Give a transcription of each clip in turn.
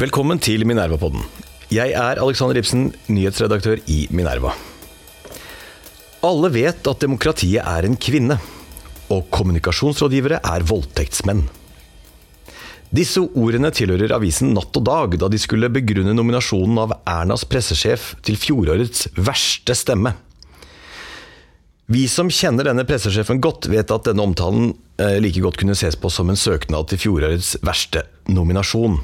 Velkommen til Minerva-podden. Jeg er Alexander Ibsen, nyhetsredaktør i Minerva. Alle vet at demokratiet er en kvinne, og kommunikasjonsrådgivere er voldtektsmenn. Disse ordene tilhører avisen Natt og Dag da de skulle begrunne nominasjonen av Ernas pressesjef til fjorårets verste stemme. Vi som kjenner denne pressesjefen godt, vet at denne omtalen eh, like godt kunne ses på som en søknad til fjorårets verste nominasjon.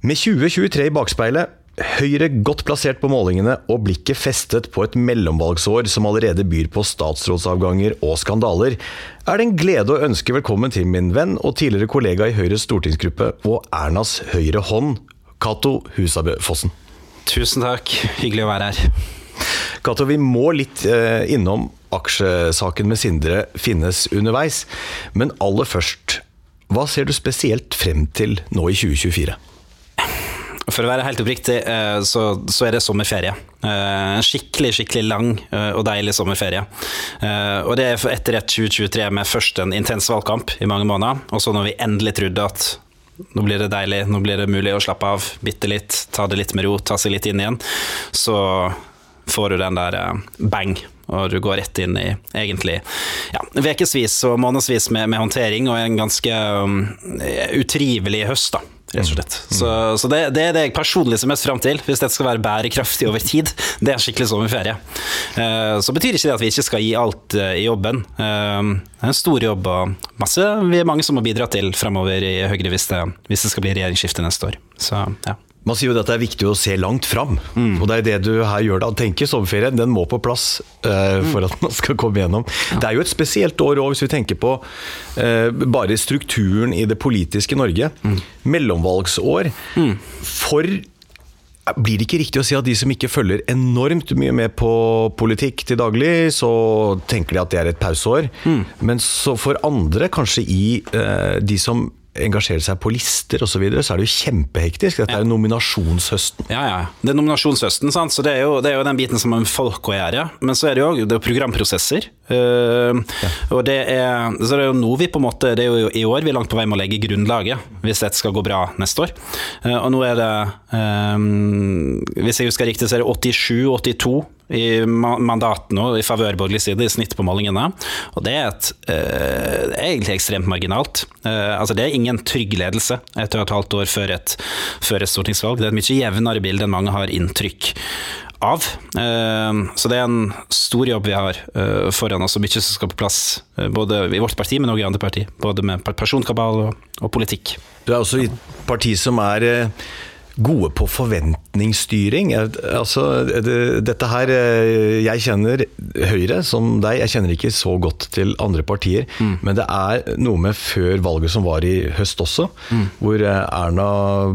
Med 2023 i bakspeilet, Høyre godt plassert på målingene og blikket festet på et mellomvalgsår som allerede byr på statsrådsavganger og skandaler, er det en glede å ønske velkommen til min venn og tidligere kollega i Høyres stortingsgruppe og Ernas høyre hånd, Cato Husabø Fossen. Tusen takk, hyggelig å være her. Cato, vi må litt eh, innom aksjesaken med Sindre Finnes underveis. Men aller først, hva ser du spesielt frem til nå i 2024? For å være helt oppriktig, eh, så, så er det sommerferie. Eh, en skikkelig skikkelig lang eh, og deilig sommerferie. Og det er etter et 2023 med først en intens valgkamp i mange måneder, og så når vi endelig trodde at nå blir det deilig, nå blir det mulig å slappe av bitte litt, ta det litt med ro, ta seg litt inn igjen, så får du den der bang og du går rett inn i egentlig ja, ukevis og månedsvis med, med, håndtering og en ganske um, utrivelig høst. da rett og slett. Så, så det, det, er det jeg personlig ser mest fram til, hvis dette skal være bærekraftig over tid. Det er en skikkelig sommerferie. Uh, så betyr ikke det at vi ikke skal gi alt uh, i jobben. Uh, det er en stor jobb og masse vi er mange som må bidra til fremover i Høyre hvis det, hvis det skal bli regjeringsskifte neste år. Så ja. Man sier jo at det er viktig å se langt fram, mm. og det er det du her gjør da. Tenker sommerferien, den må på plass uh, for at man skal komme gjennom. Ja. Det er jo et spesielt år òg, hvis vi tenker på uh, bare strukturen i det politiske Norge. Mm. Mellomvalgsår. Mm. For blir det ikke riktig å si at de som ikke følger enormt mye med på politikk til daglig, så tenker de at det er et pauseår. Mm. Men så for andre, kanskje i uh, de som engasjere seg på lister osv., så, videre, så er det jo kjempehektisk. Dette ja. er jo nominasjonshøsten. Ja, ja. Det er nominasjonshøsten, sant? så det er, jo, det er jo den biten som har med folk å gjøre. Men så er det jo det er programprosesser. Uh, ja. Og det er, så det er jo nå vi på en måte Det er jo i år vi er langt på vei med å legge grunnlaget, hvis dette skal gå bra neste år. Uh, og nå er det, um, hvis jeg husker riktig, så er det 87-82 i mandat nå i favør borgerlig side, i snitt på målingene. Og det er, et, uh, egentlig ekstremt marginalt. Altså Det er ingen trygg ledelse etter et halvt år før et, før et stortingsvalg. Det er et mye jevnere bilde enn mange har inntrykk av. Uh, så det er en stor jobb vi har foran oss, og mye som skal på plass både i vårt parti, men også i andre parti. Både med personkabal og, og politikk. Du er også i et parti som er gode på forventningsstyring. Altså, dette her eh, Jeg kjenner Høyre som deg, jeg kjenner ikke så godt til andre partier. Mm. Men det er noe med før valget som var i høst også, mm. hvor eh, Erna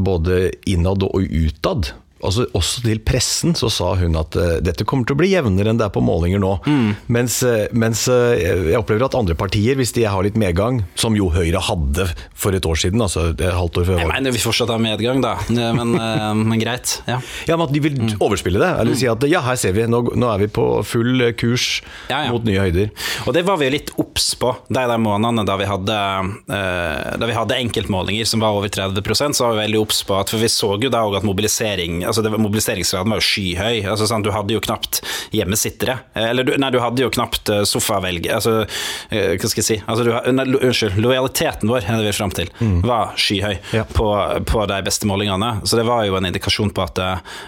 både innad og utad altså også til pressen så sa hun at uh, dette kommer til å bli jevnere enn det er på målinger nå. Mm. Mens, uh, mens uh, jeg opplever at andre partier, hvis de har litt medgang, som jo Høyre hadde for et år siden, altså et halvt år før Jeg mener vi fortsatt har medgang, da. Men, men greit. Ja. ja, men at de vil mm. overspille det. Eller si at ja, her ser vi, nå, nå er vi på full kurs ja, ja. mot nye høyder. Og det var vi jo litt obs på de der månedene da vi hadde, da vi hadde enkeltmålinger som var over 30% så var vi veldig obs på at For vi så jo da òg at mobilisering altså det, Mobiliseringsgraden var jo skyhøy. Altså, sånn, du hadde jo knapt hjemmesittere. Eller nei, du hadde jo knapt uh, sofavelg... Altså, uh, hva skal jeg si altså, du, nei, Unnskyld, lojaliteten vår er det vi er fram til, mm. var skyhøy ja. på, på, de beste målingene. Så det var jo en indikasjon på at uh,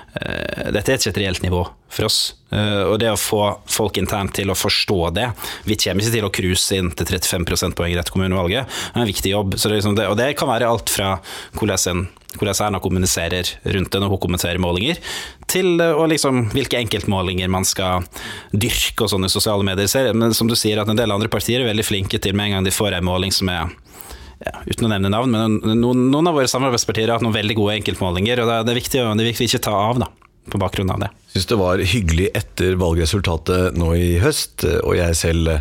dette er ikke et reelt nivå for oss. Uh, og det å få folk internt til å forstå det Vi kommer ikke til å cruise inn til 35 prosentpoeng i dette kommunevalget. Det er en viktig jobb. Det liksom det, og det kan være alt fra hvordan en hvordan Erna kommuniserer rundt det når hun kommenterer målinger, til og liksom hvilke enkeltmålinger man skal dyrke og sånne sosiale medier. Men som du sier, at en del andre partier er veldig flinke til med en gang de får en måling som er ja, uten å nevne navn, men noen, noen av våre samarbeidspartier har hatt noen veldig gode enkeltmålinger, og det, er viktig, det er viktig å ikke ta av da, på bakgrunn av det. Syns det var hyggelig etter valgresultatet nå i høst, og jeg selv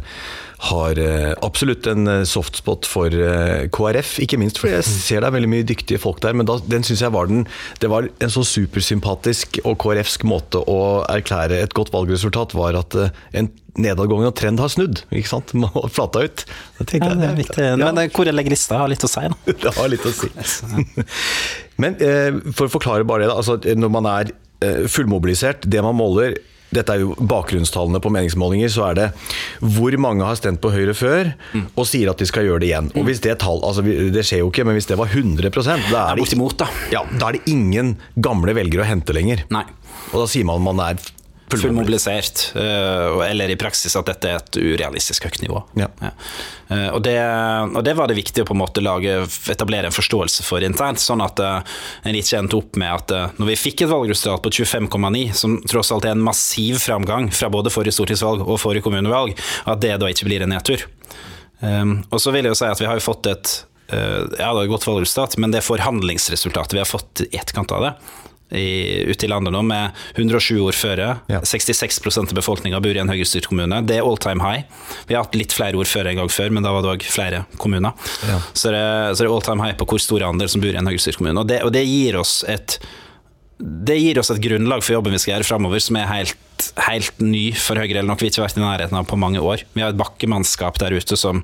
har eh, absolutt en eh, softspot for eh, KrF. Ikke minst fordi jeg ser det er veldig mye dyktige folk der, men da, den syns jeg var den Det var en så supersympatisk og KrFsk måte å erklære et godt valgresultat, var at en nedadgående trend har snudd. ikke sant? Man har flata ut. ja, det er viktig. Ja. Men hvor jeg legger lista, har litt å si. Da. det har litt å si. Men for å forklare bare det, altså, når man er fullmobilisert, det man måler dette er jo bakgrunnstallene på meningsmålinger, så er det hvor mange har stemt på Høyre før mm. og sier at de skal gjøre det igjen. Og hvis Det tall, altså det skjer jo ikke, men hvis det var 100% da er det, da. Ja, da er det ingen gamle velgere å hente lenger. Nei. Og da sier man man er fullmobilisert, eh, eller i praksis at dette er et urealistisk høyt nivå. Ja. Ja. Eh, og, det, og, det, var det viktig å på en måte lage, etablere en forståelse for internt, sånn at uh, en ikke endte opp med at når vi fikk et valgresultat på 25,9, som tross alt er en massiv framgang fra både forrige stortingsvalg og forrige kommunevalg, at det da ikke blir en nedtur. Um, og så vil jeg jo si at vi har fått et ja, det er et godt valgresultat, men det forhandlingsresultatet vi har fått i etterkant av det, i, ute i landet nå, med 107 ordførere. Ja. 66% av befolkninga bor i en høyrestyrt kommune. Det er all time high. Vi har hatt litt flere ordførere en gang før, men da var det òg flere kommuner. Ja. Så, det, så det er all time high på hvor stor andel som bor i en høyrestyrt kommune. Og det, og det, gir oss et det gir oss et grunnlag for jobben vi skal gjøre framover, som er helt, helt ny for Høyre, eller nok vi har ikke vært i nærheten av på mange år. Vi har et bakkemannskap der ute som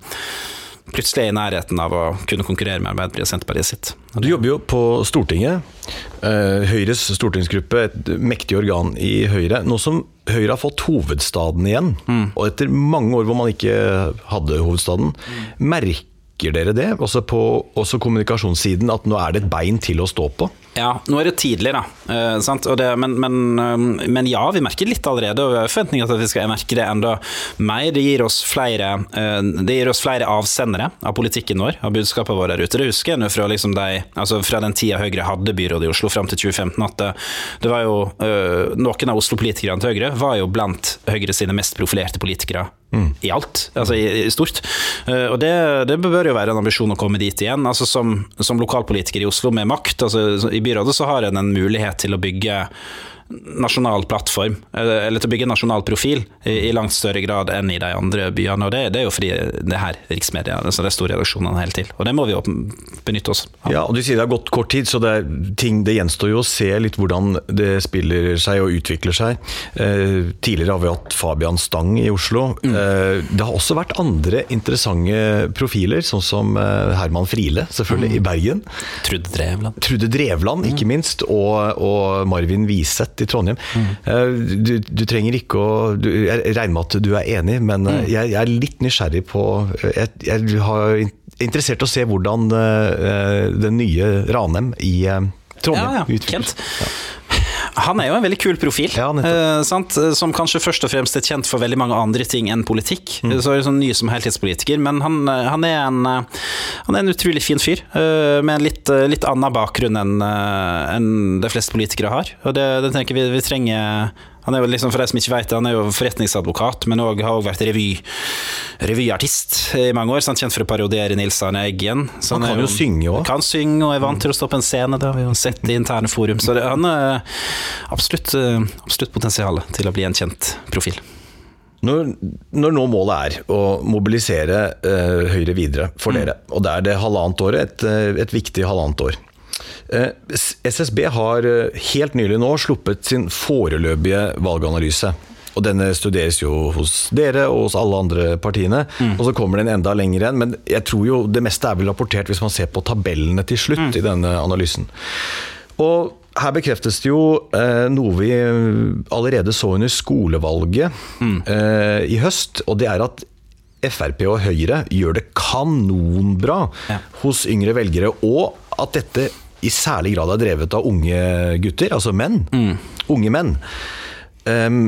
plutselig er i nærheten av å kunne konkurrere med Arbeiderpartiet og Senterpartiet sitt. Du jobber jo på Stortinget. Eh, Høyres stortingsgruppe, et mektig organ i Høyre. Nå som Høyre har fått hovedstaden igjen, mm. og etter mange år hvor man ikke hadde hovedstaden, mm. merker dere det, også på også kommunikasjonssiden, at nå er det et bein til å stå på? Ja, nå er det tidlig, da. Uh, det, men, men, uh, men, ja, vi merker litt allerede. Og vi har forventninger til at vi skal merke det enda mer. Det gir oss flere, eh, det gir oss flere avsendere av politikken vår, av budskapet vårt der ute. Det husker jeg nå fra, liksom de, altså fra den tida Høyre hadde byrådet i Oslo fram til 2015, at det, det var jo Noen av Oslo-politikerne til Høyre var jo blant Høyre sine mest profilerte politikere Mm. i alt, altså i, i stort. Uh, og det, det, bør jo være en ambisjon å komme dit igjen. altså Som, som lokalpolitiker i Oslo med makt, altså i byrådet så har en en mulighet til å bygge nasjonal plattform, eller til å bygge nasjonal profil, i, i, langt større grad enn i de andre byene. og Det, det er jo fordi det her riksmedia, altså det er store redaksjonene helt til. Og det må vi jo benytte oss av. Ja, og Du sier det har gått kort tid, så det, ting, det gjenstår jo å se litt hvordan det spiller seg og utvikler seg. Eh, tidligere har vi hatt Fabian Stang i Oslo. Mm. Eh, det har også vært andre interessante profiler, sånn som eh, Herman Friele, selvfølgelig, mm. i Bergen. Trude Drevland. Trude Drevland, ikke mm. minst. Og, og Marvin Wiseth i Trondheim. Mm. Du, du, trenger ikke å du, Jeg regner med at du er enig, men eh, mm. jeg, jeg, er litt nysgjerrig på Jeg, jeg har interessert å se hvordan uh, den nye Ranheim i uh, Trondheim ja, ja. utvikles. Ja. Han er jo en veldig kul profil, ja, eh, som kanskje først og fremst er kjent for veldig mange andre ting enn politikk. Mm. Så er det sånn ny som heltidspolitiker, men han, han, er en, han, er en, utrolig fin fyr. Uh, med en litt, litt annen bakgrunn enn en de fleste politikere har. Og det, det tenker vi, vi trenger han er jo liksom, for de som ikke vet det, han er jo forretningsadvokat, men også, har også vært revy, revyartist i mange år. Så han er kjent for å parodiere Nils Arne Eggen. Så han, han kan jo, jo synge òg. Kan synge og er vant til å stå på en scene. Det har vi jo sett i interne forum. Så det, han har absolutt, absolutt potensial til å bli en kjent profil. Når, når, nå målet er å mobilisere uh, Høyre videre for mm. dere, og det er det halvannet året, et, eh, et viktig halvannet år. Eh, SSB har eh, helt nylig nå sluppet sin foreløpige valganalyse. Og denne studeres jo hos dere og hos alle andre partiene. Mm. Og så kommer den enda lenger igjen. Men jeg tror jo det meste er vel rapportert hvis man ser på tabellene til slutt mm. i denne analysen. Og her bekreftes det jo eh, noe vi allerede så under skolevalget mm. eh, i høst. Og det er at Frp og Høyre gjør det kanonbra ja. hos yngre velgere. Og at dette i særlig grad er drevet av unge gutter, altså menn. Mm. Unge menn. Um,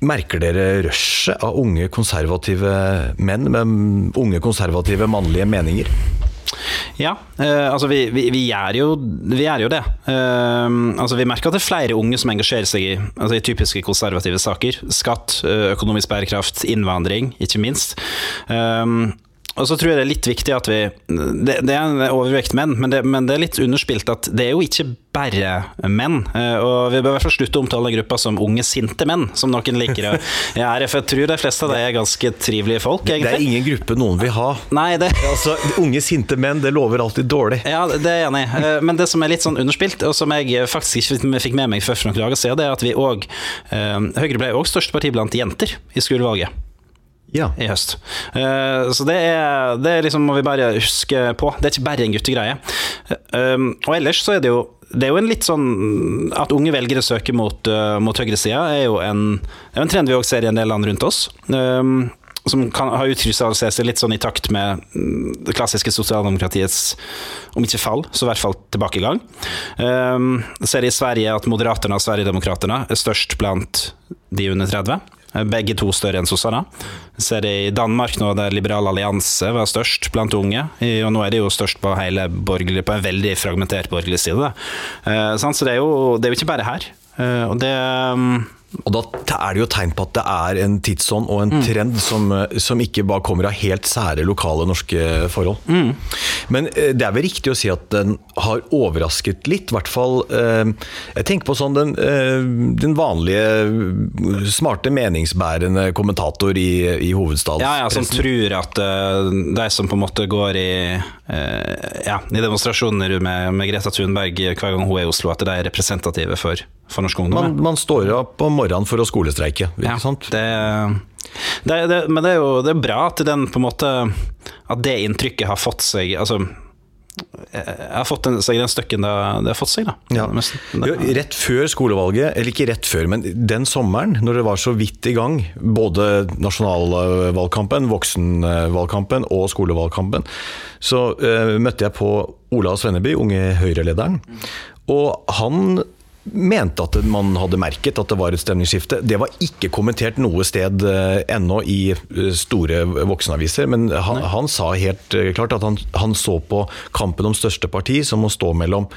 merker dere rushet av unge konservative menn med unge konservative mannlige meninger? Ja, eh, altså vi, vi, vi, er jo, vi, er jo, det. Eh, altså vi merker at det er flere unge som engasjerer seg i, altså i typiske konservative saker. Skatt, økonomisk bærekraft, innvandring, ikke minst. Eh, og så tror jeg det er litt viktig at vi Det, det er en overvekt menn, men det, men det, er litt underspilt at det er jo ikke bare menn. Eh, og vi bør i hvert fall slutte å omtale gruppa som unge, sinte menn, som noen liker å gjøre. For jeg tror de fleste av dem er ganske trivelige folk, egentlig. Det er ingen gruppe noen vil ha. Nei, det Altså, Unge, sinte menn, det lover alltid dårlig. Ja, det er jeg enig i. Eh, men det som er litt sånn underspilt, og som jeg faktisk ikke fikk med meg før for noen dager siden, det er at vi òg Høyre ble òg største parti blant jenter i skolevalget ja. i høst. Uh, så det er, det er liksom må vi bare huske på. Det er ikke bare en guttegreie. Uh, og ellers så er det jo det er jo en litt sånn At unge velgere søker mot, uh, mot høyresida, er jo en, er en trend vi òg ser i en del land rundt oss. Um, som kan, har utkrystallisert seg litt sånn i takt med mm, det klassiske sosialdemokratiets, om ikke fall, så i hvert fall tilbakegang. Um, ser i Sverige at Moderaterna og Sverigedemokraterna er størst blant de under 30. Begge to større enn sossene. Ser det i Danmark nå, der Liberal allianse var størst blant unge. Og nå er det jo størst på hele borgerlig, på en veldig fragmentert borgerlig side. Eh, så det er, jo, det er jo ikke bare her. Eh, og det mm, og da er det jo tegn på at det er en tidsånd og en mm. trend som, som, ikke bare kommer av helt sære lokale norske forhold. Mm. Men eh, det er vel riktig å si at den har overrasket litt, i hvert fall eh, Jeg tenker på sånn den, eh, den vanlige smarte, meningsbærende kommentator i, i hovedstaden. Ja, ja, som tror at de som på en måte går i, ja, i demonstrasjoner med, med Greta Thunberg hver gang hun er i Oslo, at de er representative for for norsk ungdom. Man, man, står opp om morgenen for å skolestreike, ikke ja, sant? Det, det, det, men det er jo det er bra at den måte At det inntrykket har fått seg altså jeg har fått den, den støkken det, har fått seg. da. Ja. Jo, rett før skolevalget, eller ikke rett før, men den sommeren, når det var så vidt i gang, både nasjonalvalgkampen, voksenvalgkampen og skolevalgkampen, så uh, møtte jeg på Ola Svenneby, unge Høyre-lederen. Og han mente at man hadde merket at det var et stemningsskifte. Det var ikke kommentert noe sted uh, ennå i uh, store voksenaviser, men han, han sa helt uh, klart at han, han, så på kampen om største parti som å stå mellom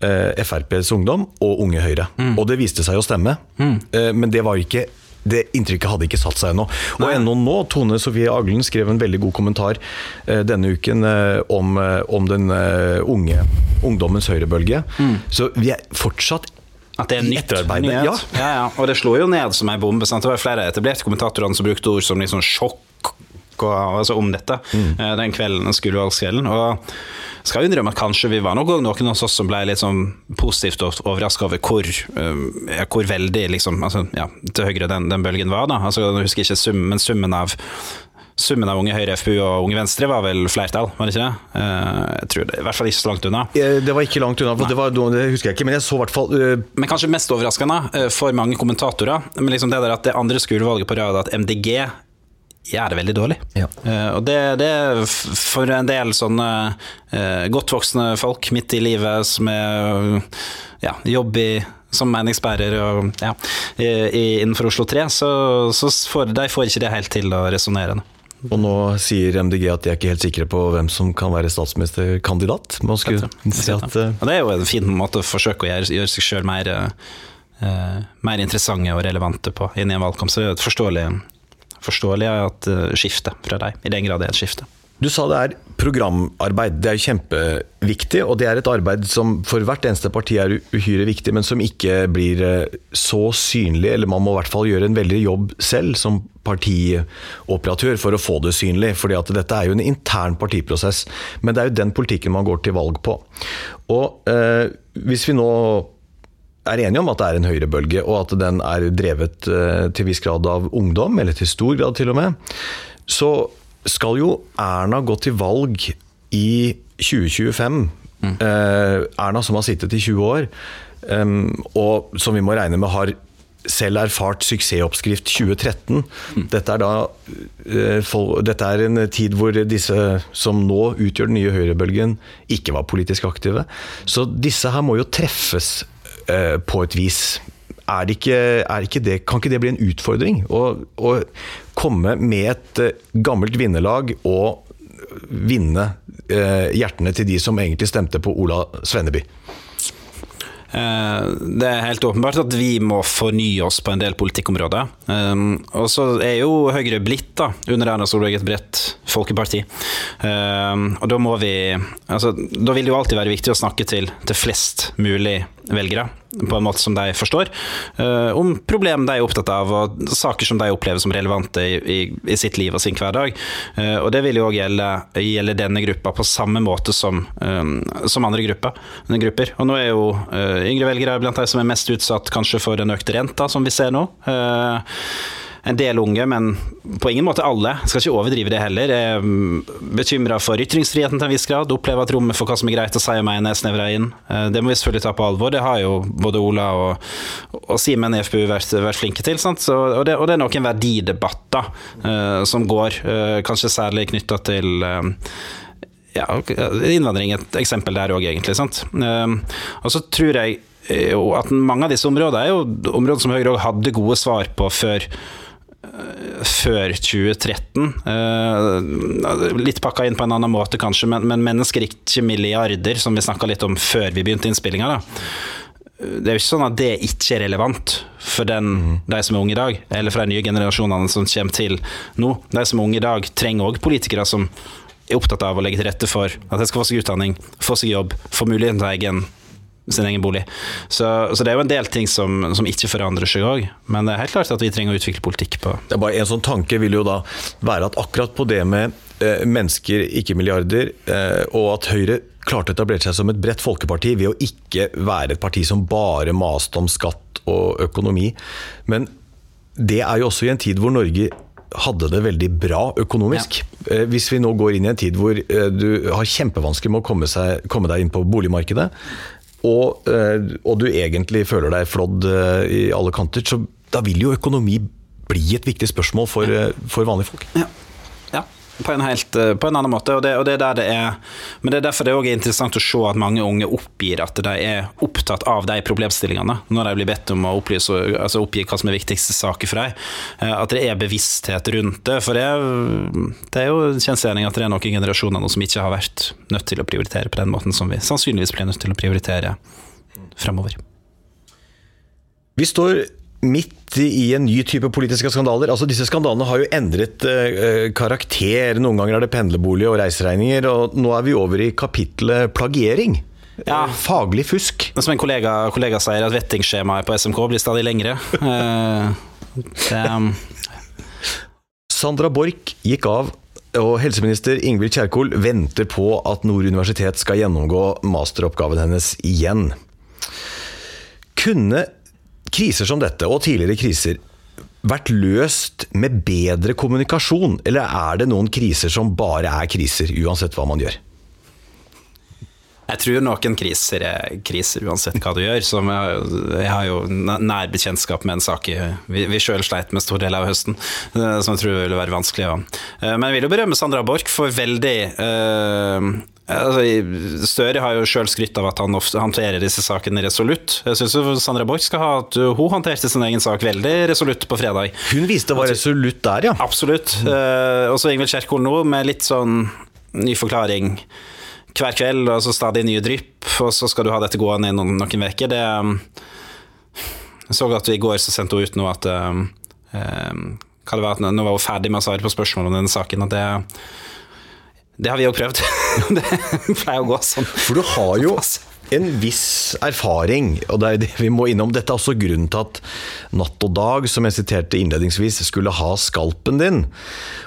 FrPs ungdom og Unge Høyre. Mm. Og det viste seg å stemme, mm. men det var ikke det inntrykket hadde ikke satt seg ennå. Og ennå nå, Tone Sofie Aglen skrev en veldig god kommentar eh, denne uken eh, om, eh, om, den unge ungdommens høyrebølge. Mm. Så vi er fortsatt at det er nytt. nyhet. Ja. Ja, ja. Og det slo jo ned som ei bombe. Sant? Det var flere etablerte kommentatorer som brukte ord som liksom sjokk og, altså om dette mm. Eh, den kvelden, den skolevalgskvelden. Og skal jo innrømme at kanskje vi var noen, noen av oss som ble litt sånn positivt overraska over hvor, uh, hvor veldig liksom, altså, ja, til høyre den, den, bølgen var. da, altså, Jeg husker ikke summen, men summen av Summen av Unge Høyre, FPU og Unge Venstre var vel flertall, var det ikke det? Eh, jeg tror det, I hvert fall ikke så langt unna. Det var ikke langt unna, for det, var, det, husker jeg ikke, men jeg så i hvert fall uh... Men kanskje mest overraskende eh, for mange kommentatorer, men liksom det der at det andre skolevalget på rad, at MDG gjør det veldig dårlig. Ja. Uh, og det, det, for en del sånne uh, godt voksne folk midt i livet som er ja, jobb i som meningsbærer og, ja, i, innenfor Oslo 3, så, så får, de får ikke det helt til å resonnere. Og nå sier MDG at de er ikke helt sikre på hvem som kan være statsministerkandidat. Man skulle si at, uh... Det er jo en fin måte å forsøke å gjøre, gjøre seg sjøl mer, uh, mer, interessante og relevante på inn i en valgkamp. Så det er jo et forståelig, forståelig at, uh, skifte fra deg, i den grad det er et skifte. Du sa det er programarbeid. Det er kjempeviktig, og det er et arbeid som for hvert eneste parti er uhyre viktig, men som ikke blir eh, så synlig, eller man må i hvert fall gjøre en veldig jobb selv som partioperatør for å få det synlig. fordi at dette er jo en intern partiprosess, men det er jo den politikken man går til valg på. Og eh, hvis vi nå er enige om at det er en høyrebølge, og at den er drevet eh, til viss grad av ungdom, eller til stor grad til og med, så skal jo Erna gå til valg i 2025. Mm. Eh, Erna som har sittet i 20 år, og som vi må regne med har selv erfart suksessoppskrift 2013. Mm. Dette, er da, for, dette er en tid hvor disse som nå utgjør den nye høyrebølgen, ikke var politisk aktive. Så disse her må jo treffes uh, på et vis. Er ikke, er ikke det, kan ikke det bli en utfordring? Å komme med et uh, gammelt vinnerlag og vinne hjertene til de som egentlig stemte på Ola Svenneby? Det er helt åpenbart at vi må fornye oss på en del politikkområder. Og så er jo Høyre blitt, da, under Erna Solberg, et bredt folkeparti. Og da må vi altså, Da vil det jo alltid være viktig å snakke til, til flest mulig velgere på en måte som de forstår, uh, om problem de er opptatt av, og saker som de opplever som relevante i, i, i sitt liv og sin hverdag. Uh, og Det vil jo òg gjelde, gjelde, denne gruppa på samme måte som, um, som andre grupper, grupper. Og nå er jo yngre velgere blant de som er mest utsatt kanskje for den økte renta som vi ser nå. Uh, en del unge, men på ingen måte alle. Skal ikke overdrive det heller. Er mm, bekymra for ytringsfriheten til en viss grad. Opplever at rommet for hva som er greit å si og mene, er snevra inn. Eh, det må vi selvfølgelig ta på alvor. Det har jo både Ola og, og Simen i FPU vært, vært, flinke til. Så, og, det, og, det, er noen verdidebatter uh, som går, uh, kanskje særlig knytta til uh, ja, innvandring et eksempel der òg, egentlig. Sant? og så tror jeg at mange av disse områdene er jo områder som Høyre òg hadde gode svar på før før 2013. Eh, litt pakka inn på en annen måte, kanskje, men, men mennesker ikke milliarder, som vi snakka litt om før vi begynte innspillinga. Det er jo ikke sånn at det ikke er relevant for den, mm. de som er unge i dag, eller for de nye generasjonene som kommer til nå. De som er unge i dag, trenger òg politikere som er opptatt av å legge til rette for at de skal få seg utdanning, få seg jobb, få muligheten til egen sin egen bolig. Så, så, det er jo en del ting som, som ikke forandrer seg òg. Men det er helt klart at vi trenger å utvikle politikk på Det er bare En sånn tanke vil jo da være at akkurat på det med eh, mennesker, ikke milliarder, eh, og at Høyre klarte å etablere seg som et bredt folkeparti ved å ikke være et parti som bare maste om skatt og økonomi. Men det er jo også i en tid hvor Norge hadde det veldig bra økonomisk. Ja. Eh, hvis vi nå går inn i en tid hvor eh, du har kjempevansker med å komme, seg, komme deg inn på boligmarkedet, og, eh, og, du egentlig føler deg flådd eh, i alle kanter, så da vil jo økonomi bli et viktig spørsmål for, eh, for vanlige folk. Ja. På en, helt, på en annen måte. Og det, og det, er det er, men det er derfor det er interessant å se at mange unge oppgir at de er opptatt av de problemstillingene når de blir bedt om å opplyse, altså oppgi hva som er viktigste saker for dem. At det er bevissthet rundt det. For det er, jo en kjensgjerning at det er noen generasjoner som ikke har vært nødt til å prioritere på den måten som vi sannsynligvis blir nødt til å prioritere fremover. Vi står midt i en ny type politiske skandaler. Altså Disse skandalene har jo endret eh, karakter. Noen ganger er det pendlerbolig og reiseregninger, og nå er vi over i kapitlet plagiering. Ja. Faglig fusk. Som en kollega, kollega sier, at vettingskjemaet på SMK blir stadig lengre. Uh, det, um... Sandra Borch gikk av, og helseminister Ingvild Kjerkol venter på at Nord universitet skal gjennomgå masteroppgaven hennes igjen. Kunne kriser som dette, og tidligere kriser, vært løst med bedre kommunikasjon? Eller er det noen kriser som bare er kriser, uansett hva man gjør? Jeg tror noen kriser er kriser uansett hva du gjør. Som jeg, har jo nær bekjentskap med en sak vi, vi sjøl sleit med stor del av høsten, eh, som jeg tror ville være vanskelig. Men jeg vil jo berømme Sandra Borch for veldig uh, Altså, Støre har jo sjøl skrytt av at han håndterer disse sakene resolutt. Jeg syns Sandra Borch skal ha at hun håndterte sin egen sak veldig resolutt på fredag. Hun viste det var resolutt der, ja. Absolutt. Mm. Uh, og så Ingvild Kjerkol nå, med litt sånn ny forklaring hver kveld, og så stadig nye drypp, og så skal du ha dette gående i noen uker. Det Jeg så at i går så sendte hun ut noe at um, hva det var, at Nå var hun ferdig med å svare på spørsmål om denne saken. at det det har vi jo prøvd. det pleier å gå sånn. For du har jo en viss erfaring, og det er det vi må innom. Dette er også grunnen til at Natt og Dag, som jeg siterte innledningsvis, skulle ha skalpen din.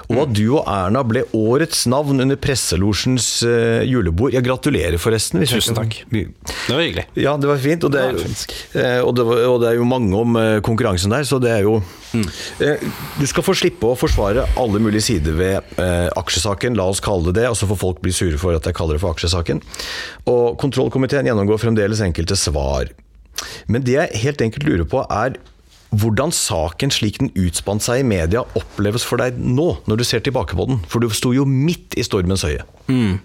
Og at du og Erna ble årets navn under presselosjens uh, julebord. Jeg gratulerer, forresten. Tusen takk. Det var hyggelig. Ja, det var fint. Og det er, uh, og det, var, og det er jo mange om uh, konkurransen der, så det er jo mm. Du skal få slippe å forsvare alle mulige sider ved aksjesaken, la oss kalle det det, og så får folk bli sure for at jeg kaller det for aksjesaken. Og kontrollkomiteen gjennomgår fremdeles enkelte svar. Men det jeg helt enkelt lurer på, er hvordan saken slik den utspant seg i media, oppleves for deg nå, når du ser tilbake på den? For du sto jo midt i stormens øye. Mm.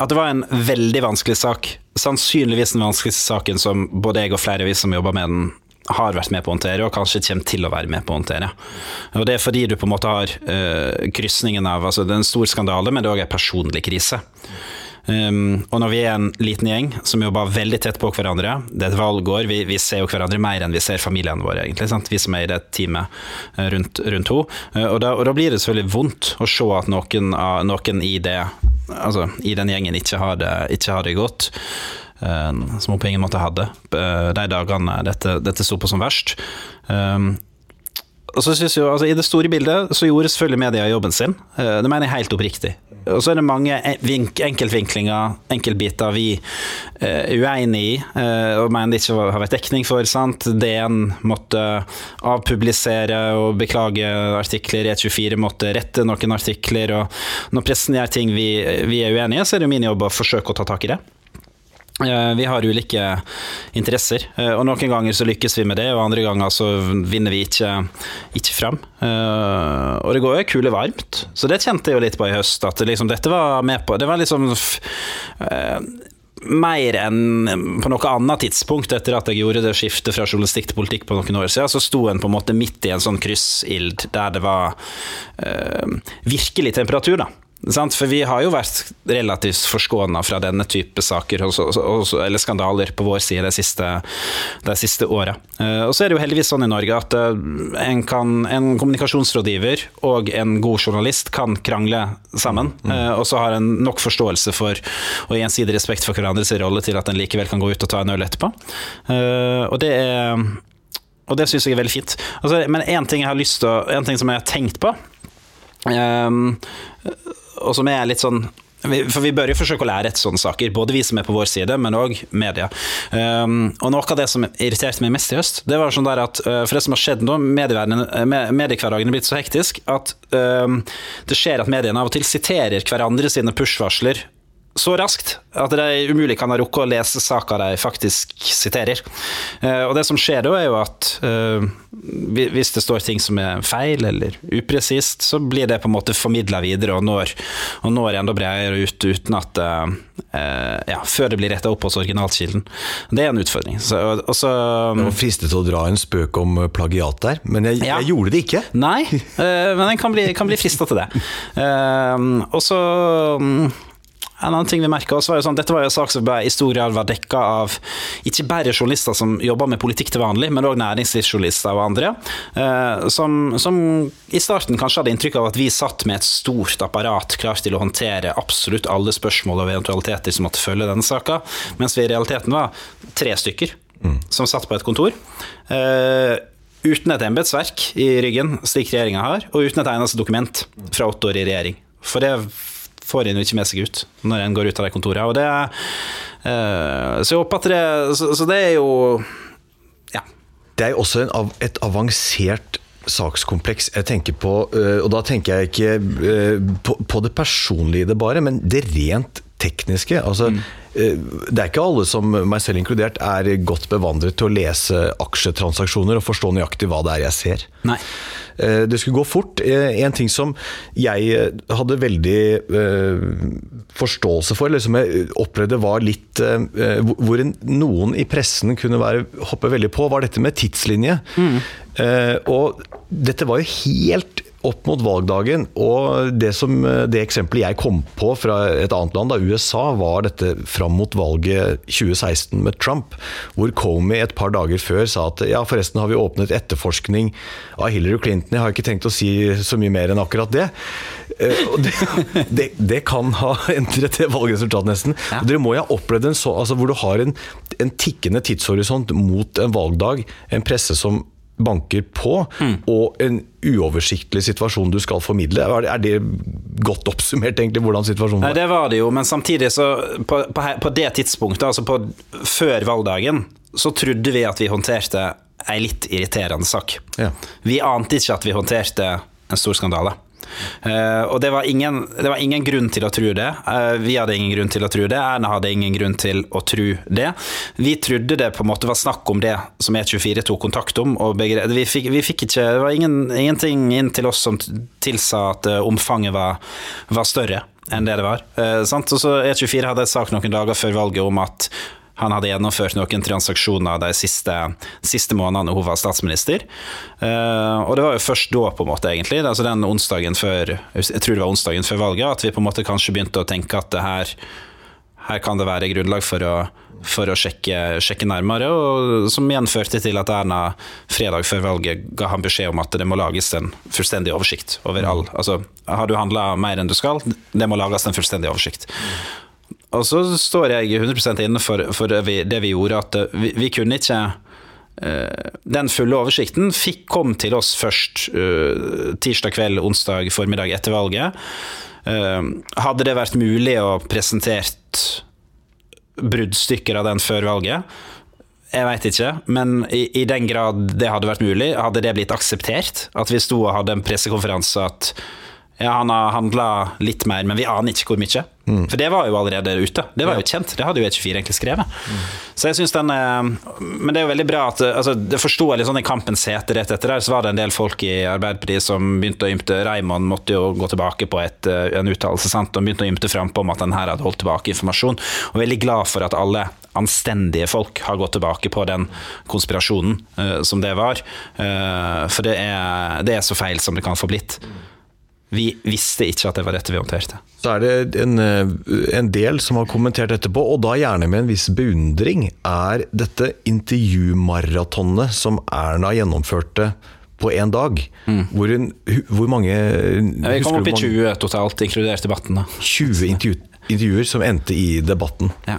At det var en veldig vanskelig sak. Sannsynligvis den vanskeligste saken som både jeg og flere av vi som jobber med den, har vært med på å håndtere, og kanskje kommer til å være med på å håndtere. Og Det er fordi du på en måte har uh, krysningen av altså Det er en stor skandale, men det er òg en personlig krise. Um, og når vi er en liten gjeng som jobber veldig tett på hverandre, det er et valgår, vi, vi ser jo hverandre mer enn vi ser familiene våre, egentlig, sant? vi som er i det teamet eh, rundt, rundt henne. Og, og, da blir det selvfølgelig vondt å se at noen, noen i, det, altså, i den gjengen ikke har det, ikke har det godt. Som hun på ingen måte hadde de dagene dette, dette sto på som verst. Um, og så synes jo, altså I det store bildet så gjorde selvfølgelig media jobben sin. Det mener jeg helt oppriktig. Og så er det mange enkeltvinklinger, enkeltbiter vi er uenig i og mener det ikke har vært dekning for. sant? DN måtte avpublisere og beklage artikler, E24 måtte rette noen artikler. og Når pressen gjør ting vi, vi er uenige i, så er det min jobb å forsøke å ta tak i det. Vi har ulike interesser, og noen ganger så lykkes vi med det, og andre ganger så vinner vi ikke, ikke fram. Og det går jo kule varmt, så det kjente jeg jo litt på i høst, at liksom, dette var med på Det var liksom mer enn på noe annet tidspunkt etter at jeg gjorde det skiftet fra journalistikk til politikk på noen år siden, så sto en på en måte midt i en sånn kryssild der det var øh, virkelig temperatur, da. For vi har jo vært relativt forskåna fra denne type saker eller skandaler på vår side de siste, de siste åra. Eh, og så er det jo heldigvis sånn i Norge at eh, en, kan, en kommunikasjonsrådgiver og en god journalist kan krangle sammen, mm. Eh, og så har en nok forståelse for og gjensidig respekt for hverandres rolle til at en likevel kan gå ut og ta en øl etterpå. Og det er og det syns jeg er veldig fint. Altså, men én ting jeg har lyst til en ting som jeg har tenkt på um, og som er litt sånn for Vi bør jo forsøke å lære etter sånne saker, både vi som er på vår side, men òg media. Um, og Noe av det som irriterte meg mest i høst, det var sånn der at uh, for det som har skjedd nå, mediehverdagen er blitt så hektisk at um, det skjer at mediene av og til siterer hverandre sine push-varsler så raskt at de umulig kan ha rukket å lese saka de faktisk siterer. Uh, og det som skjer da, er jo at uh, hvis det står ting som er feil eller upresist, så blir det på en måte formidla videre og når, og når enda bredere ut uten at uh, ja, Før det blir retta opp hos originalkilden. Det er en utfordring. Så, og så, jeg var fristet til å dra en spøk om plagiat der, men jeg, ja. jeg gjorde det ikke. Nei, men en kan bli, kan bli frista til det. og så um, en annen ting vi merka oss var jo sånn, Dette var jo en sak som i stor grad var dekka av ikke bare journalister som jobber med politikk til vanlig, men òg næringslivsjournalister og andre, eh, som, som, i starten kanskje hadde inntrykk av at vi satt med et stort apparat klart til å håndtere absolutt alle spørsmål og eventualiteter som måtte følge denne saka, mens vi i realiteten var tre stykker mm. som satt på et kontor. Eh, uten et embetsverk i ryggen, slik regjeringa har, og uten et eneste dokument fra åtte år i regjering. For det får jo ikke med seg ut når en går ut av det kontoret. Og det, eh, så jeg håper at det så, så, det er jo Ja. Det er jo også en, et avansert sakskompleks jeg tenker på, uh, og da tenker jeg ikke uh, på, på, det personlige i det bare, men det rent tekniske. altså mm. Det er ikke alle, som meg selv inkludert, er godt bevandret til å lese aksjetransaksjoner og forstå nøyaktig hva det er jeg ser. Nei. Eh, det skulle gå fort. Eh, en ting som jeg eh, hadde veldig forståelse for, eller som jeg opplevde var litt Hvor noen i pressen kunne være, hoppe veldig på, var dette med tidslinje. Mm. Og dette var jo helt opp mot valgdagen. Og det, som, det eksempelet jeg kom på fra et annet land, da USA, var dette fram mot valget 2016 med Trump. Hvor Comey et par dager før sa at ja, forresten har vi åpnet etterforskning av Hillary Clinton. Jeg har ikke tenkt å si så mye mer enn akkurat det. Eh, det, det, det kan ha endret det valgresultatet, nesten. Ja. Dere må jo ha opplevd en så, altså, hvor du har en, en tikkende tidshorisont mot en valgdag. En presse som banker på, mm. og en uoversiktlig situasjon du skal formidle. Er det godt oppsummert, egentlig, hvordan situasjonen var? Nei, det var det jo, men samtidig, så på, på, på det tidspunktet, altså på, før valgdagen, så trodde vi at vi håndterte ei litt irriterende sak. Ja. Vi ante ikke at vi håndterte en stor skandale. Uh, og det var, ingen, det var, ingen, grunn til å tro det. Uh, vi hadde ingen grunn til å tro det. Erna hadde ingen grunn til å tro det. Vi trodde det på en måte var snakk om det som E24 tok kontakt om. Vi, fikk, vi, fikk, ikke Det var ingen, ingenting inn til oss som tilsa at uh, omfanget var, var, større enn det det var. Uh, og så E24 hadde et sak noen dager før valget om at han hadde gjennomført noen transaksjoner de siste, siste månedene hun var statsminister. Uh, og det var jo først da, på en måte, egentlig, altså den onsdagen før jeg tror det var onsdagen før valget, at vi på en måte kanskje begynte å tenke at det her her kan det være grunnlag for å, for å sjekke, sjekke, nærmere, og som igjen førte til at Erna fredag før valget ga han beskjed om at det må lages en fullstendig oversikt over all Altså, har du handla mer enn du skal, det må lages en fullstendig oversikt. Og så står jeg 100% inne for, for vi, det, vi, gjorde, at vi, vi kunne ikke uh, Den fulle oversikten fikk, kom til oss først uh, tirsdag kveld, onsdag formiddag etter valget. Hadde det vært mulig å presentert bruddstykker av den før valget? Jeg veit ikke, men i, i, den grad det hadde vært mulig, hadde det blitt akseptert? At vi sto og hadde en pressekonferanse at ja, han har handla litt mer, men vi aner ikke hvor mye. Mm. For det var jo allerede ute. Det var jo kjent. Det hadde jo E24 egentlig skrevet. Mm. Så jeg synes den Men det er jo veldig bra at altså, Det forsto jeg litt sånn i kampens hete rett etter der, så var det en del folk i Arbeiderpartiet som begynte å ymte Raymond måtte jo gå tilbake på et, eh, en uttalelse, sant, og begynte å ymte frampå om at den her hadde holdt tilbake informasjon. Og veldig glad for at alle anstendige folk har gått tilbake på den konspirasjonen uh, som det var. Uh, for det er, det er så feil som det kan få blitt. Vi visste ikke at det var dette vi håndterte. Så er det en, eh, en, del som har kommentert etterpå, og da gjerne med en viss beundring, er dette intervjumaratonet som Erna gjennomførte på én dag. Mm. Hvor, hun, hvor, mange Vi kom opp i 20 totalt, inkludert debatten. 20 intervju, intervjuer som endte i debatten. Ja.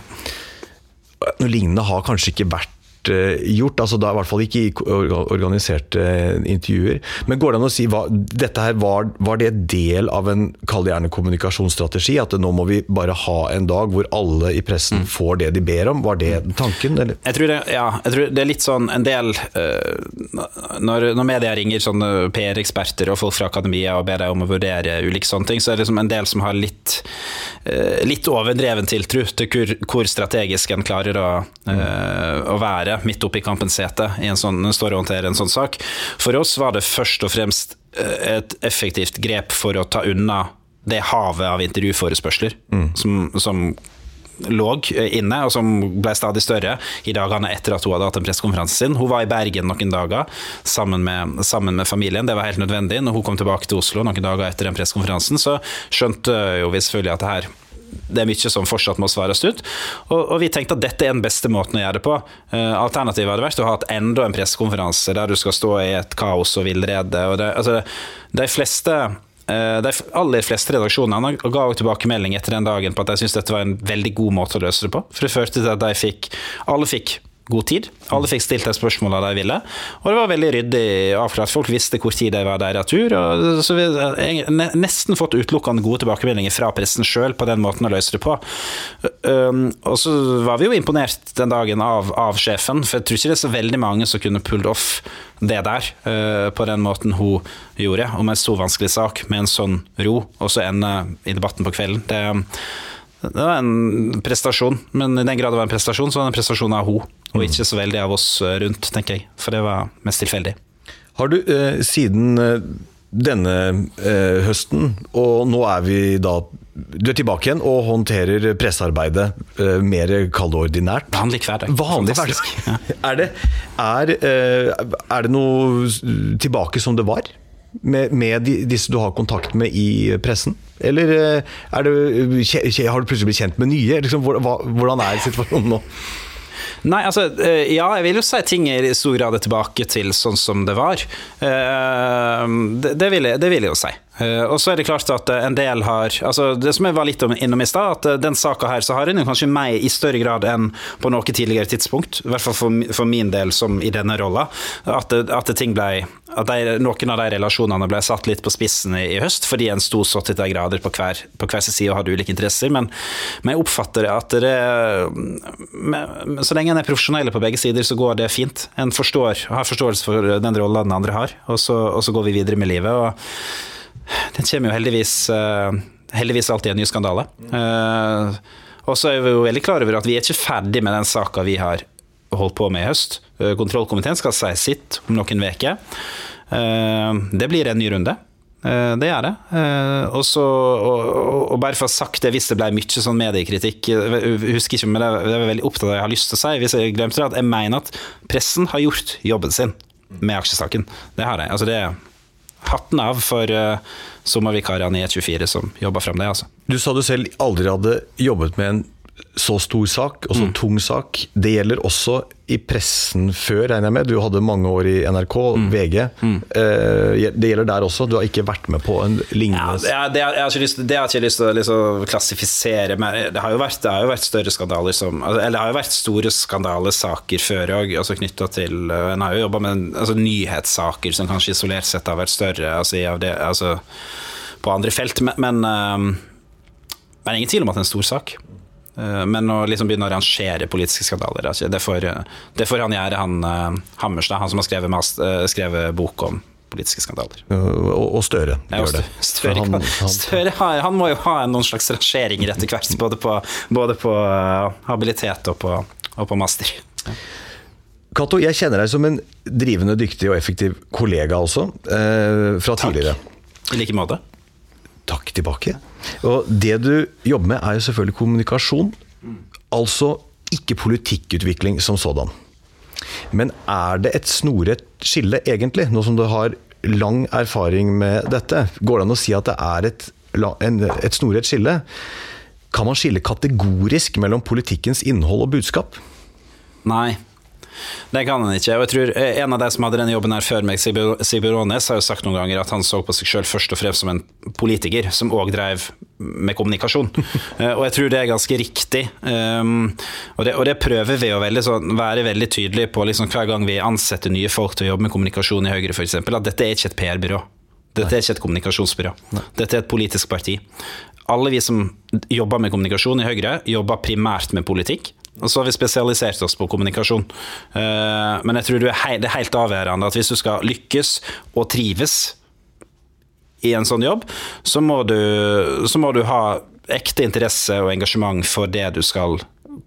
Noe lignende har kanskje ikke vært gjort. altså da I hvert fall ikke i organiserte intervjuer. Men går det an å si hva, dette her var, var det del av en kall det gjerne kommunikasjonsstrategi? At nå må vi bare ha en dag hvor alle i pressen mm. får det de ber om? Var det tanken? Eller? Jeg tror det, ja, jeg tror det er litt sånn en del uh, når, når media ringer sånne PR-eksperter og folk fra akademia og ber deg om å vurdere ulike sånne ting, så er det liksom en del som har litt, litt overdreven tiltro til hvor, hvor, strategisk en klarer å, uh, å være være midt oppe i kampens sete i en sånn, står og håndterer en sånn sak. For oss var det først og fremst eh, et effektivt grep for å ta unna det havet av intervjuforespørsler mm. som, som lå inne, og som ble stadig større i dagene etter at hun hadde hatt en pressekonferanse sin. Hun var i Bergen noen dager sammen med, sammen med, familien, det var helt nødvendig. Når hun kom tilbake til Oslo noen dager etter den pressekonferansen, så skjønte jo vi selvfølgelig at det her det er mye som fortsatt må svares ut. Og, og, vi tenkte at dette er den beste måten å gjøre det på. Uh, alternativet hadde vært å ha hatt enda en pressekonferanse der du skal stå i et kaos og villrede. Og det, altså, de fleste uh, de aller fleste redaksjonene ga også tilbakemelding etter den dagen på at de syntes dette var en veldig god måte å løse det på. For det førte til at de fikk, alle fikk god tid. Alle fikk stilt de spørsmålene de ville. Og det var veldig ryddig avklart. Folk visste hvor tid de var deres tur. Og så vi har nesten fått utelukkende gode tilbakemeldinger fra pressen sjøl på den måten å løse det på. Og så var vi jo imponert den dagen av, av, sjefen, for jeg tror ikke det er så veldig mange som kunne pulled off det der uh, på den måten hun gjorde, om en så vanskelig sak med en sånn ro, og så ende i debatten på kvelden. Det det var en prestasjon, men i den grad det var en prestasjon, så var det en prestasjon av hun, og ikke så veldig av oss eh, rundt, tenker jeg. For det var mest tilfeldig. Har du eh, siden eh, denne eh, høsten, og nå er vi da du er tilbake igjen og håndterer pressearbeidet eh, mer kaldordinært. Vanlig hverdag. Vanlig hverdag. Ja. Er, det, er, eh, er det noe tilbake som det var? med, med disse du har kontakt med i pressen? Eller det, har du plutselig blitt kjent med nye? Liksom, hvordan er situasjonen nå? Nei, altså eh, Ja, jeg vil jo si ting i stor grad er tilbake til sånn som det var. Eh, det, det, vil, jeg, det vil jeg jo si. Uh, og så er det klart at uh, en del har altså Det som jeg var litt innom i stad, at uh, den saka her så har en kanskje meg i større grad enn på noe tidligere tidspunkt, i hvert fall for, for min del som i denne rolla, at, at, ting ble at de, noen av de relasjonene ble satt litt på spissen i, i høst, fordi en sto 70 grader på hver, på hver sin side og hadde ulike interesser. Men, men jeg oppfatter at det med, Så lenge en er profesjonell på begge sider, så går det fint. En forstår, har forståelse for den rolla den andre har, og så, og så går vi videre med livet. og den kommer jo heldigvis, uh, heldigvis alltid en ny skandale. Uh, og så er vi jo veldig klar over at vi er ikke ferdig med den saka vi har holdt på med i høst. Uh, kontrollkomiteen skal si sitt om noen uker. det blir en ny runde. Det gjør det. Og, så, og, og, bare for å ha sagt det, hvis det ble mye sånn mediekritikk Jeg husker ikke, men det er veldig opptatt av det jeg har lyst til å si. Hvis jeg glemte det, at jeg mener at pressen har gjort jobben sin med aksjesaken. Det har jeg. Altså det hatten av for uh, sommervikarene i E24 som jobba fram det. Altså. Du sa du selv aldri hadde jobbet med en så stor sak og så Mm. tung sak. Det gjelder også i pressen før, regner jeg med. Du hadde mange år i NRK, Mm. VG. Mm. det gjelder der også. Du har ikke vært med på en lignende er- det, er- jeg har ikke lyst, det har jeg ikke lyst til å liksom klassifisere, men det har jo vært, det har jo vært større skandaler som altså, Eller det har jo vært store skandalesaker før òg, altså knytta til uh, En har jo jobba med altså, nyhetssaker som kanskje isolert sett har vært større altså, av det, altså, på andre felt, men, men, uh, men ingen tvil om at det er en stor sak. Uh, Men å liksom begynne å arrangere politiske skandaler, altså, det får, det får han gjøre, han uh, Hammerstad, han som har skrevet, uh, skrevet bok om politiske skandaler. Og, og Støre Ja, gjør det. Støre, han- Støre har, han må jo ha noen slags rangeringer etter hvert, både på, både på habilitet og på, og på master. Cato, jeg kjenner deg som en drivende dyktig og effektiv kollega også, eh, fra tidligere. I like måte. Takk tilbake. Og det du jobber med, er jo selvfølgelig kommunikasjon. Altså ikke politikkutvikling som sådan. Men er det et snoret skille, egentlig, nå som du har lang erfaring med dette? Går det an å si at det er et, et snoret skille? Kan man skille kategorisk mellom politikkens innhold og budskap? Nei, det kan han ikke. Og jeg tror eh, En av de som hadde denne jobben her før meg, Sigbjørn Aanes, har jo sagt noen ganger at han så på seg selv først og fremst som en politiker, som òg drev med kommunikasjon. Eh, og jeg tror det er ganske riktig. Um, og, det, og det prøver vi å veldig, sånn, være veldig tydelige på liksom, hver gang vi ansetter nye folk til å jobbe med kommunikasjon i Høyre, f.eks., at dette er ikke et PR-byrå. Dette er ikke et kommunikasjonsbyrå. Dette er et politisk parti. Alle vi som jobber med kommunikasjon i Høyre, jobber primært med politikk. Og så har vi spesialisert oss på kommunikasjon. Eh, men jeg tror det er helt avgjørende at hvis du skal lykkes og trives i en sånn jobb, så må du, så må du ha ekte interesse og engasjement for det du skal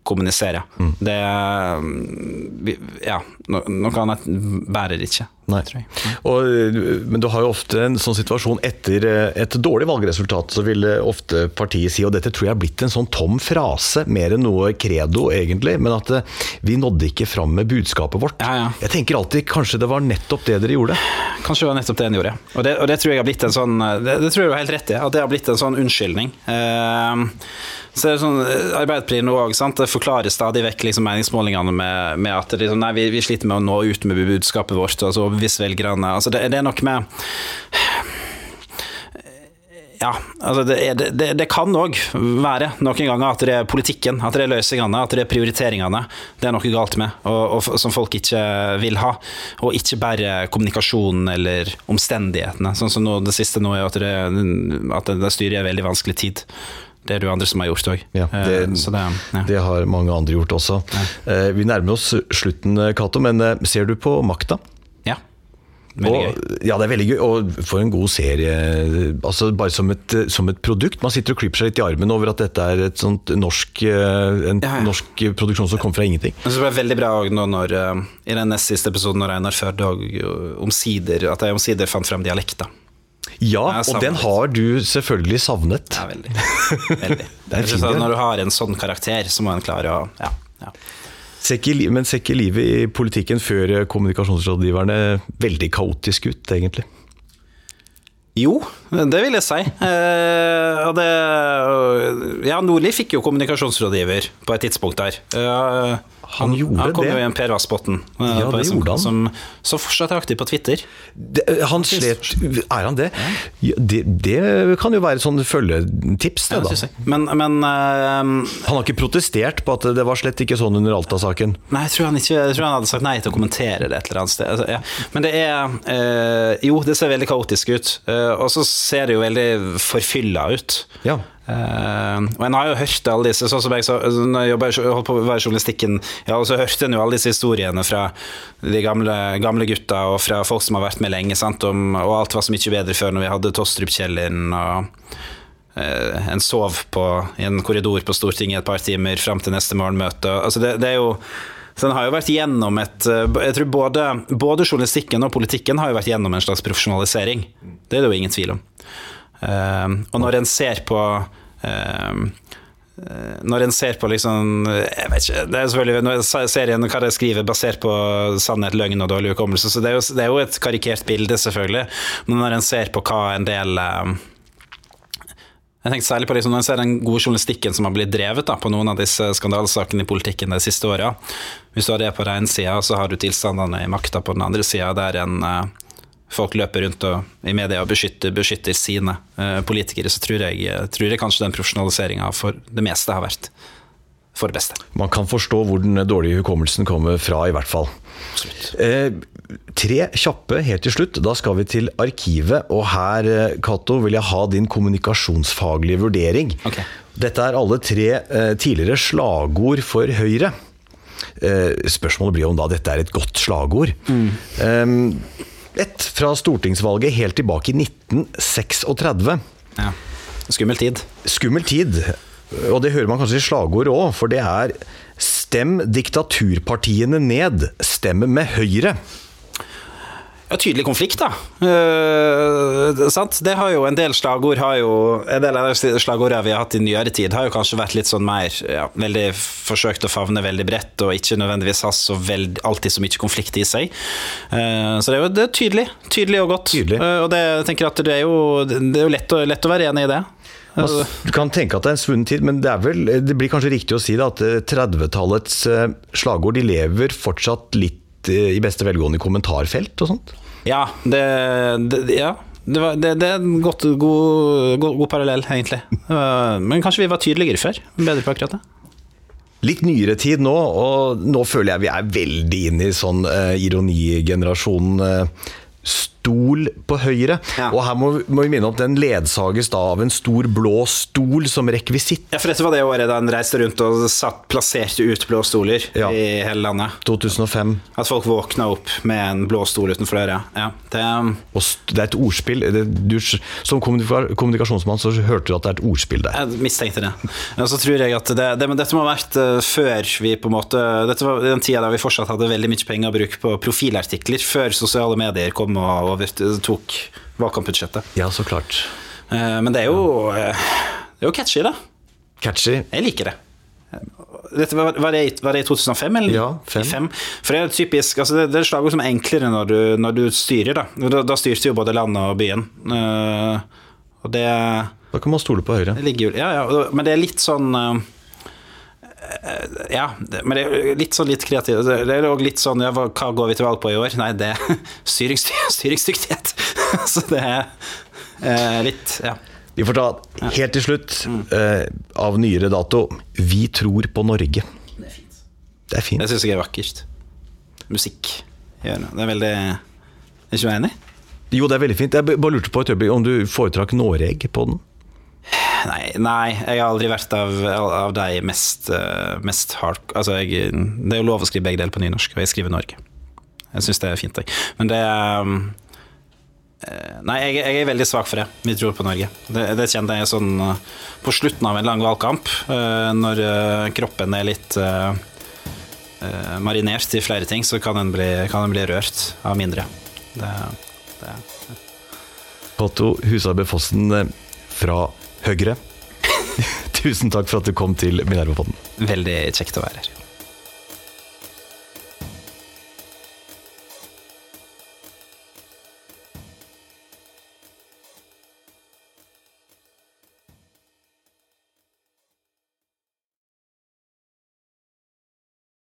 kommunisere. Det er Ja, noe annet bærer ikke. Nei. jeg. Og, men du har jo ofte en sånn situasjon etter eh, et dårlig valgresultat, så vil eh, ofte partiet si, og dette tror jeg er blitt en sånn tom frase, mer enn noe credo egentlig, men at eh, vi nådde ikke fram med budskapet vårt. Ja, ja. Jeg tenker alltid kanskje det var nettopp det dere gjorde. Kanskje det var nettopp det en gjorde. Og det, og det tror jeg har blitt en sånn Det, det tror jeg har helt rett i, at det har blitt en sånn unnskyldning. Uh, så er det sånn, Arbeiderpartiet nå òg, det forklarer stadig vekk liksom, meningsmålingene med, med at det liksom, nei, vi, vi sliter med å nå ut med budskapet vårt, og overbevise velgerne. Altså, det, det er noe med ja, altså det, det, det, kan òg være noen ganger at det er politikken, at det er løsningene, at det er prioriteringene det er noe galt med, og, og som folk ikke vil ha. Og ikke bare kommunikasjonen eller omstendighetene. Sånn som nå, det siste nå er at det, at det styrer i en veldig vanskelig tid. Det er det jo andre som har gjort òg. Ja, det, så det, ja. det har mange andre gjort også. Eh, Vi nærmer oss slutten, Cato, men eh, ser du på makta? Ja. Og, ja, det er veldig gøy. Og for en god serie. Altså Bare som et, som et produkt. Man sitter og klipper seg litt i armen over at dette er et sånt norsk, eh, en Ja, ja. norsk produksjon som kommer fra ingenting. Men så ble det veldig bra også nå når, eh, i den nest siste episoden når Einar Førde og omsider, at jeg omsider fant frem dialekta. Ja, og den har du selvfølgelig savnet. Ja, veldig. veldig. Det er fint. Når du har en sånn karakter, så må en klare å ja, ja. Ser ikke, men ser ikke livet i politikken før eh, kommunikasjonsrådgiverne veldig kaotisk ut, egentlig? Jo, det vil jeg si. Eh, og det, ja, Nordli fikk jo kommunikasjonsrådgiver på et tidspunkt der. Eh, Han gjorde han kom det. jo i en Per Vassbotn, eh, Ja, som, han. som, som fortsatt er aktiv på Twitter. Det, eh, han slet Er han det? Ja, det? Det kan jo være sånn følgetips, det, Ja, det da. Men, men uh, Han har ikke protestert på at det var slett ikke sånn under Alta-saken. Nei, jeg tror, han ikke, jeg tror han hadde sagt nei til å kommentere det et eller annet sted. Altså, ja. Men det er uh, Jo, det ser veldig kaotisk ut. Uh, og så ser det jo veldig forfylla ut. Ja. Eh, og en har jo hørt alle disse sånn som jeg sa, altså, Når jeg holdt på å være journalistikken, ja, så hørte en jo alle disse historiene fra de gamle, gamle gutta og fra folk som har vært med lenge, sant, om, og alt var så mye bedre før når vi hadde Tostrup-Kjellin og uh, en sov på, i en korridor på Stortinget et par timer fram til neste morgenmøte. Altså det, det er jo så den har jo vært gjennom et eh, Jeg tror både, både journalistikken og politikken har jo vært gjennom en slags profesjonalisering. Det er det jo ingen tvil om. Eh, og når en ser på eh, eh, når en ser på liksom Jeg vet ikke Det er selvfølgelig når serien hva de skriver basert på sannhet, løgn og dårlig hukommelse, så det er, jo, det er jo et karikert bilde, selvfølgelig. Men når en ser på hva en del eh, Jeg tenkte særlig på liksom, Når en ser den gode journalistikken som har blitt drevet da, på noen av disse skandalesakene i politikken de siste åra. Hvis du har det på den ene sida, så har du tilstandene i makta på den andre sida, der en, uh, folk løper rundt og, i media og beskytter, beskytter sine uh, politikere. Så tror jeg, tror jeg kanskje den profesjonaliseringa for det meste har vært for det beste. Man kan forstå hvor den dårlige hukommelsen kommer fra, i hvert fall. Eh, tre kjappe helt til slutt. Da skal vi til arkivet. Og her, Cato, vil jeg ha din kommunikasjonsfaglige vurdering. Okay. Dette er alle tre eh, tidligere slagord for Høyre. Eh, spørsmålet blir om da dette er et godt slagord. Mm. Et fra stortingsvalget helt tilbake i 1936. Ja. Skummel tid. Skummel tid. Og det hører man kanskje i slagord òg, for det er 'Stem diktaturpartiene ned, stem med Høyre'. Ja, tydelig konflikt, da. Uh, sant? Det har jo En del slagord har jo En del av de slagordene vi har hatt i nyere tid, har jo kanskje vært litt sånn mer ja, veldig forsøkt å favne veldig bredt, og ikke nødvendigvis ha så veld, alltid så mye konflikt i seg. Uh, så det er jo det er tydelig. Tydelig og godt. Tydelig. Uh, og det, jeg tenker at det er jo, det er jo lett, å, lett å være enig i det. Altså, du kan tenke at det er en svunnen tid, men det, vel, det blir kanskje riktig å si det, at 30-tallets slagord de lever fortsatt litt i beste velgående i kommentarfelt og sånt? Ja, det, det, ja. det, var, det er en godt, god, god, god parallell, egentlig. Men kanskje vi var tydeligere før? Bedre på akkurat det? Litt nyere tid nå, og nå føler jeg vi er veldig inne i sånn uh, ironigenerasjonen. Uh, stol på høyre. Ja. Og her må, må, vi minne om at den ledsages da av en stor blå stol som rekvisitt. Ja, for dette var det året da han reiste rundt og satt, plasserte ut blå stoler Ja. i hele landet. 2005. At folk våkna opp med en blå stol utenfor døra. Ja, det, Og det er et ordspill. Det, du, som kommunikasjonsmann så hørte du at det er et ordspill der. jeg mistenkte det. Og så tror jeg at det, det, men dette må ha vært eh, før vi på en måte Dette var den tida da vi fortsatt hadde veldig mye penger å bruke på profilartikler, før sosiale medier kom og overtok valgkampbudsjettet. Ja, så klart. Eh, Men det er jo eh, Det er jo catchy, da. Catchy. Jeg liker det. Dette var, var, det, var det i 2005, eller? Ja, fem. Fem. For det er typisk altså det, det er slagord som er enklere når du, når du styrer, da. Da, da styrte jo både landet og byen. Uh, og det, Da kan man stole på Høyre. ligger Ja, ja, men det er litt sånn eh, ja, men det er litt sånn litt kreativt. Det er òg litt sånn ja, hva, går vi til valg på i år? Nei, det er styringsdy styringsdyktighet. Så det er eh, litt Ja. Vi får ta helt til slutt, eh, av nyere dato, Vi tror på Norge. Det er fint. Det er fint. Det syns jeg er vakkert. Musikk det. Det er veldig Er ikke du enig? Jo, det er veldig fint. Jeg bare lurte på et øyeblikk om du foretrakk Noreg på den? Nei, nei, jeg har aldri vært av, av de mest, eh, mest hard... Altså, jeg, det er jo lov å skrive begge deler på nynorsk, og jeg skriver Norge. Jeg syns det er fint, jeg. Men det um, Nei, jeg, jeg er veldig svak for det. Vi tror på Norge. Det, det kjente jeg sånn på slutten av en lang valgkamp, når kroppen er litt uh, marinert i flere ting, så kan den bli, kan en bli rørt av mindre. Det, det Cato Husarbe Fossen fra Høyre. Tusen takk for at du kom til Minerva-podden. er veldig kjekt å være her.